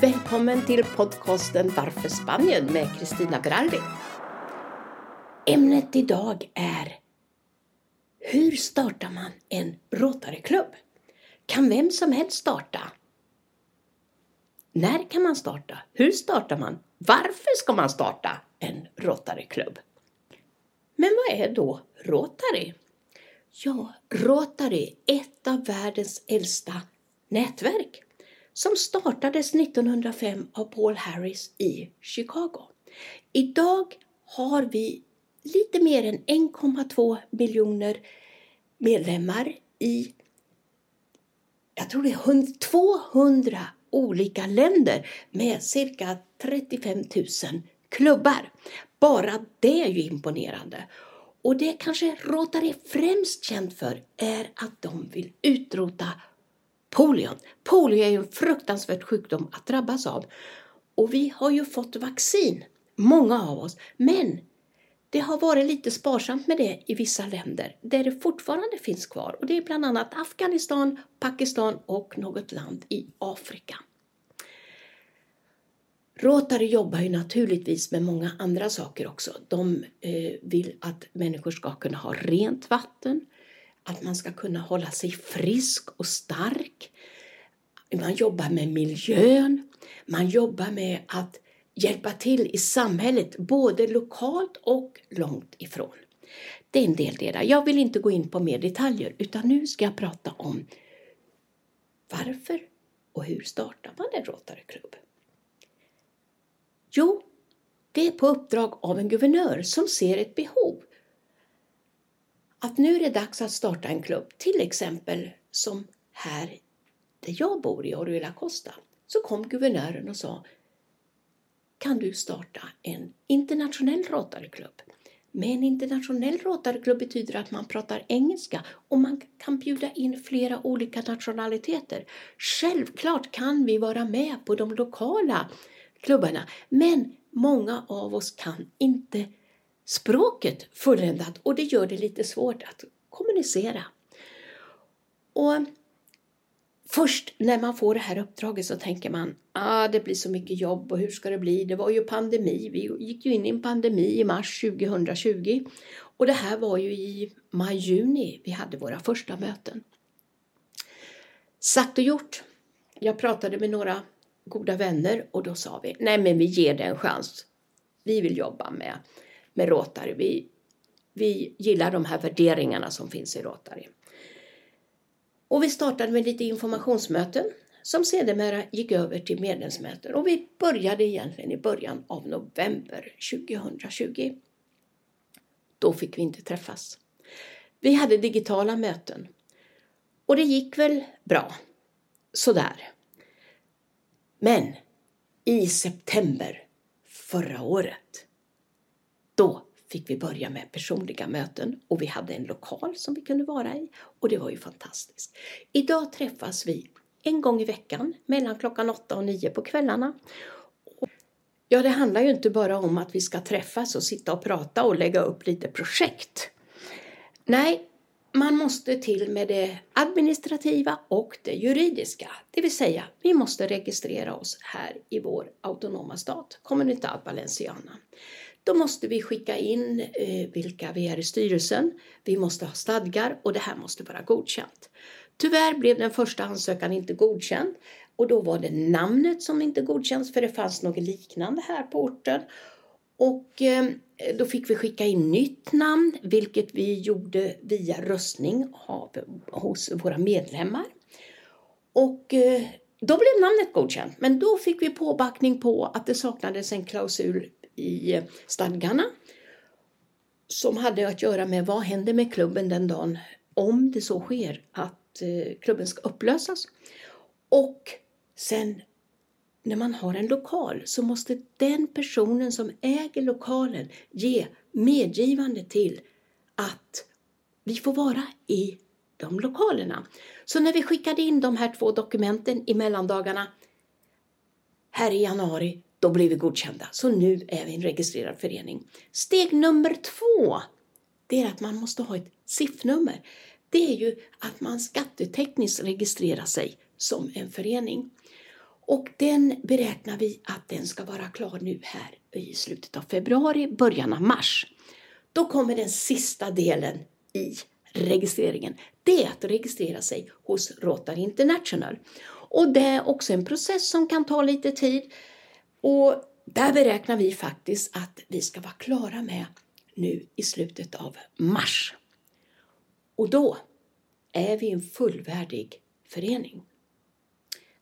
Välkommen till podcasten Varför Spanien med Kristina Berardi. Ämnet idag är Hur startar man en Rotaryklubb? Kan vem som helst starta? När kan man starta? Hur startar man? Varför ska man starta en Rotaryklubb? Men vad är då Rotary? Ja, Rotary är ett av världens äldsta nätverk som startades 1905 av Paul Harris i Chicago. Idag har vi lite mer än 1,2 miljoner medlemmar i jag tror det är 200 olika länder med cirka 35 000 klubbar. Bara det är ju imponerande. Och det kanske Rotary är främst känd för är att de vill utrota polion. Polio är ju en fruktansvärd sjukdom att drabbas av. Och vi har ju fått vaccin, många av oss. Men det har varit lite sparsamt med det i vissa länder där det fortfarande finns kvar. Och det är bland annat Afghanistan, Pakistan och något land i Afrika. Rotary jobbar ju naturligtvis med många andra saker också. De eh, vill att människor ska kunna ha rent vatten, att man ska kunna hålla sig frisk och stark. Man jobbar med miljön, man jobbar med att hjälpa till i samhället, både lokalt och långt ifrån. Det är en del delar. Jag vill inte gå in på mer detaljer utan nu ska jag prata om varför och hur startar man en Rotaryklubb? Jo, det är på uppdrag av en guvernör som ser ett behov. Att nu är det dags att starta en klubb, till exempel som här där jag bor i Orula Costa, så kom guvernören och sa kan du starta en internationell Rotaryklubb. Med en internationell Rotaryklubb betyder att man pratar engelska och man kan bjuda in flera olika nationaliteter. Självklart kan vi vara med på de lokala klubbarna. Men många av oss kan inte språket fulländat och det gör det lite svårt att kommunicera. Och Först när man får det här uppdraget så tänker man ah, det blir så mycket jobb och hur ska det bli? Det var ju pandemi. Vi gick ju in i en pandemi i mars 2020 och det här var ju i maj-juni vi hade våra första möten. Sagt och gjort. Jag pratade med några goda vänner och då sa vi, nej men vi ger det en chans. Vi vill jobba med, med Rotary. Vi, vi gillar de här värderingarna som finns i Rotary. Och vi startade med lite informationsmöten som sedermera gick över till medlemsmöten och vi började egentligen i början av november 2020. Då fick vi inte träffas. Vi hade digitala möten och det gick väl bra, sådär. Men i september förra året, då fick vi börja med personliga möten och vi hade en lokal som vi kunde vara i och det var ju fantastiskt. Idag träffas vi en gång i veckan mellan klockan 8 och 9 på kvällarna. Ja, det handlar ju inte bara om att vi ska träffas och sitta och prata och lägga upp lite projekt. Nej, man måste till med det administrativa och det juridiska. Det vill säga, vi måste registrera oss här i vår autonoma stat, Comunitat Valenciana. Då måste vi skicka in eh, vilka vi är i styrelsen. Vi måste ha stadgar och det här måste vara godkänt. Tyvärr blev den första ansökan inte godkänd och då var det namnet som inte godkänns för det fanns något liknande här på orten. Och eh, då fick vi skicka in nytt namn, vilket vi gjorde via röstning av, hos våra medlemmar. Och eh, då blev namnet godkänt, men då fick vi påbackning på att det saknades en klausul i stadgarna som hade att göra med vad händer med klubben den dagen om det så sker att eh, klubben ska upplösas. Och sen när man har en lokal så måste den personen som äger lokalen ge medgivande till att vi får vara i de lokalerna. Så när vi skickade in de här två dokumenten i mellandagarna här i januari, då blev vi godkända. Så nu är vi en registrerad förening. Steg nummer två, det är att man måste ha ett SIF-nummer. Det är ju att man skattetekniskt registrerar sig som en förening. Och den beräknar vi att den ska vara klar nu här i slutet av februari, början av mars. Då kommer den sista delen i registreringen. Det är att registrera sig hos Rotary International. Och det är också en process som kan ta lite tid. Och där beräknar vi faktiskt att vi ska vara klara med nu i slutet av mars. Och då är vi en fullvärdig förening.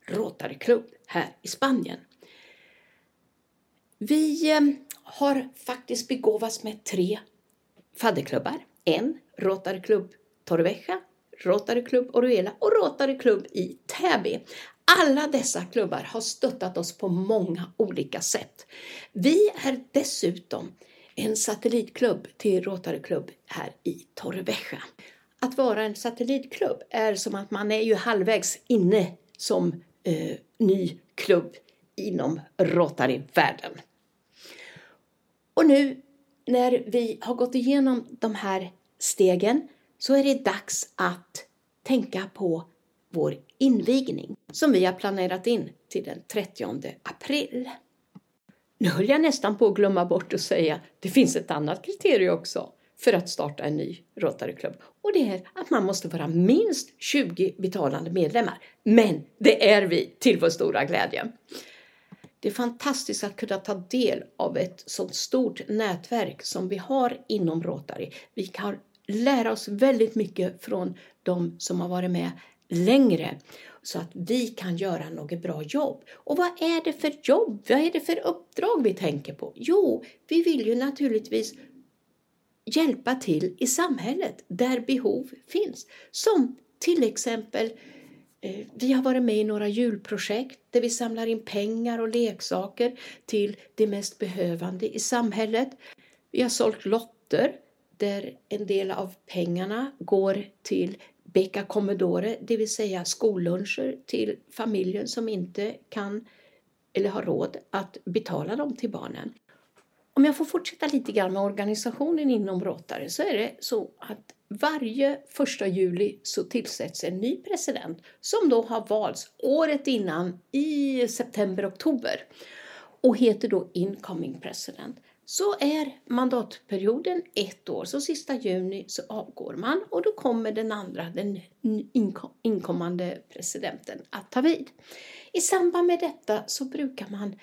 Rotaryklubb här i Spanien. Vi eh, har faktiskt begåvats med tre fadderklubbar. En Rotaryklubb Torrevieja, Rotaryklubb Oruela och Rotaryklubb i Täby. Alla dessa klubbar har stöttat oss på många olika sätt. Vi är dessutom en satellitklubb till Rotaryklubb här i Torrevieja. Att vara en satellitklubb är som att man är ju halvvägs inne som eh, ny klubb inom Rotary-världen. Och nu när vi har gått igenom de här stegen så är det dags att tänka på vår invigning som vi har planerat in till den 30 april. Nu höll jag nästan på att glömma bort att säga det finns ett annat kriterium också för att starta en ny Rotaryklubb. Och det är att man måste vara minst 20 betalande medlemmar. Men det är vi till vår stora glädje. Det är fantastiskt att kunna ta del av ett sådant stort nätverk som vi har inom Rotary. Vi kan lära oss väldigt mycket från de som har varit med längre så att vi kan göra något bra jobb. Och vad är det för jobb? Vad är det för uppdrag vi tänker på? Jo, vi vill ju naturligtvis hjälpa till i samhället där behov finns. Som till exempel eh, vi har varit med i några julprojekt där vi samlar in pengar och leksaker till de mest behövande i samhället. Vi har sålt lotter där en del av pengarna går till becca Commodore, det vill säga skolluncher till familjen som inte kan eller har råd att betala dem till barnen. Om jag får fortsätta lite grann med organisationen inom Rotary så är det så att varje första juli så tillsätts en ny president som då har valts året innan i september-oktober och heter då incoming president. Så är mandatperioden ett år, så sista juni så avgår man och då kommer den andra, den inkommande presidenten att ta vid. I samband med detta så brukar man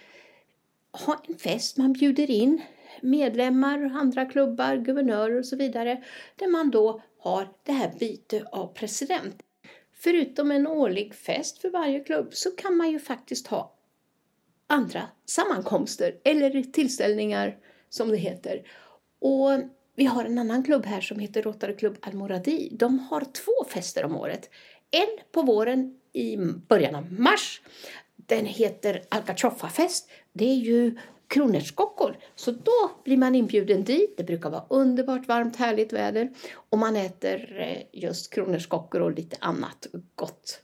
ha en fest. Man bjuder in medlemmar, andra klubbar, guvernörer och så vidare där man då har det här byte av president. Förutom en årlig fest för varje klubb så kan man ju faktiskt ha andra sammankomster eller tillställningar som det heter. Och vi har en annan klubb här som heter Rotary Club Almoradi. De har två fester om året. En på våren i början av mars. Den heter Alcachoffa-fest. Det är ju kronärtskockor. Så då blir man inbjuden dit. Det brukar vara underbart varmt, härligt väder. Och man äter eh, just kronärtskockor och lite annat gott.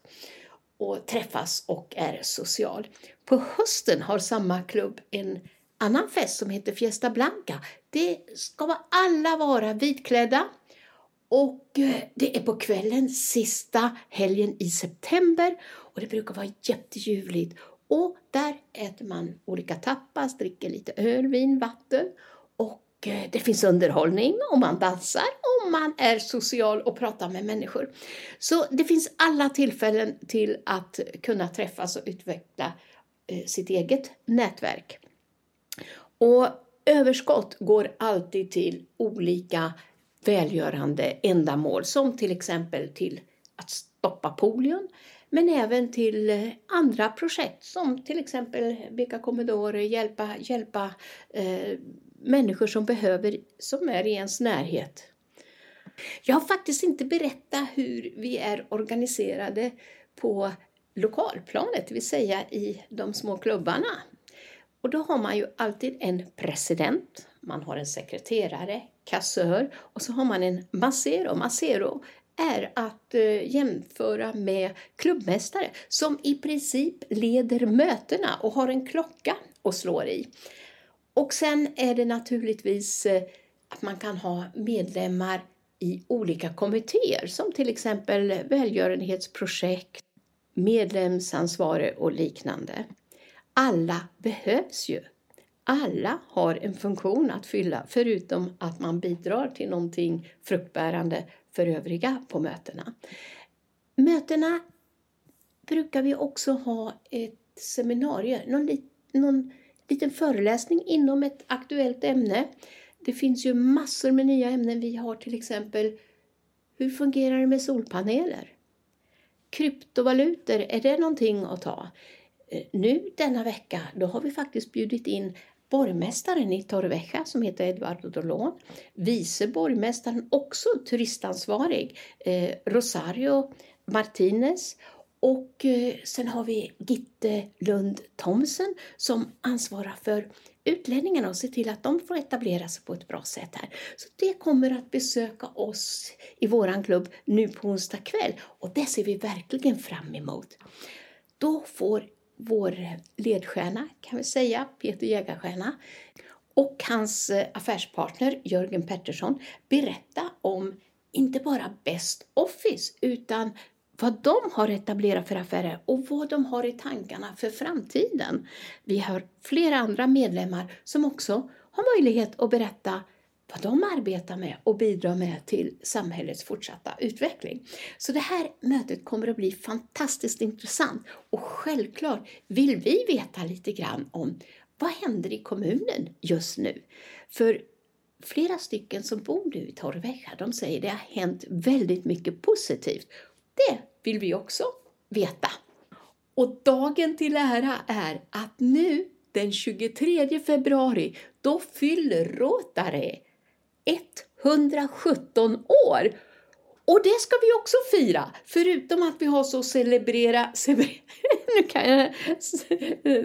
Och träffas och är social. På hösten har samma klubb en annan fest som heter Fiesta Blanca. Det ska alla vara vitklädda. Och eh, det är på kvällen sista helgen i september och det brukar vara jätteljuvligt. Och där äter man olika tapas, dricker lite öl, vin, vatten och eh, det finns underhållning och man dansar och man är social och pratar med människor. Så det finns alla tillfällen till att kunna träffas och utveckla eh, sitt eget nätverk. Och överskott går alltid till olika välgörande ändamål som till exempel till att stoppa polion men även till eh, andra projekt som till exempel Beka Commodore, hjälpa, hjälpa eh, människor som behöver, som är i ens närhet. Jag har faktiskt inte berättat hur vi är organiserade på lokalplanet, det vill säga i de små klubbarna. Och då har man ju alltid en president, man har en sekreterare, kassör och så har man en massero. Massero är att eh, jämföra med klubbmästare som i princip leder mötena och har en klocka och slår i. Och sen är det naturligtvis eh, att man kan ha medlemmar i olika kommittéer som till exempel välgörenhetsprojekt, medlemsansvarig och liknande. Alla behövs ju. Alla har en funktion att fylla förutom att man bidrar till någonting fruktbärande för övriga på mötena. Mötena brukar vi också ha ett seminarium, någon, någon liten föreläsning inom ett aktuellt ämne. Det finns ju massor med nya ämnen. Vi har till exempel hur fungerar det med solpaneler? Kryptovalutor, är det någonting att ta? Eh, nu denna vecka då har vi faktiskt bjudit in borgmästaren i Torrevieja som heter Eduardo Dolon, vice borgmästaren, också turistansvarig, eh, Rosario Martinez och eh, sen har vi Gitte Lund Thomsen som ansvarar för utlänningarna och ser till att de får etablera sig på ett bra sätt här. Så det kommer att besöka oss i våran klubb nu på onsdag kväll och det ser vi verkligen fram emot. Då får vår ledstjärna, kan vi säga, Peter Jägarstjärna och hans eh, affärspartner Jörgen Pettersson berätta om inte bara Best Office utan vad de har etablerat för affärer och vad de har i tankarna för framtiden. Vi har flera andra medlemmar som också har möjlighet att berätta vad de arbetar med och bidrar med till samhällets fortsatta utveckling. Så det här mötet kommer att bli fantastiskt intressant och självklart vill vi veta lite grann om vad händer i kommunen just nu? För flera stycken som bor nu i Torrevieja, de säger att det har hänt väldigt mycket positivt det vill vi också veta. Och dagen till ära är att nu den 23 februari, då fyller Rotary 117 år. Och det ska vi också fira, förutom att vi har så celebrera, nu kan jag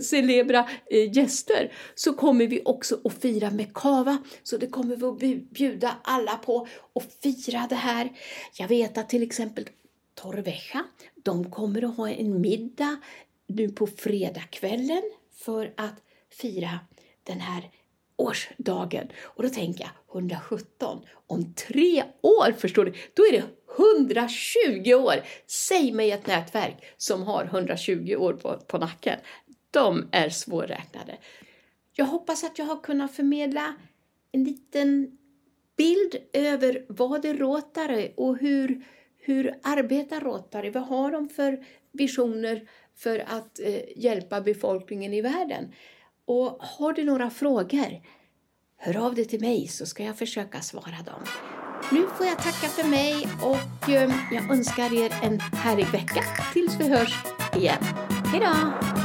celebra eh, gäster, så kommer vi också att fira med kava. Så det kommer vi att bjuda alla på och fira det här. Jag vet att till exempel Torveja, De kommer att ha en middag nu på fredagskvällen för att fira den här årsdagen. Och då tänker jag 117, om tre år förstår du, då är det 120 år! Säg mig ett nätverk som har 120 år på, på nacken. De är svårräknade. Jag hoppas att jag har kunnat förmedla en liten bild över vad det Rotary och hur hur arbetar Rotary? Vad har de för visioner för att eh, hjälpa befolkningen i världen? Och har du några frågor, hör av dig till mig så ska jag försöka svara dem. Nu får jag tacka för mig och eh, jag önskar er en härlig vecka tills vi hörs igen. Hejdå!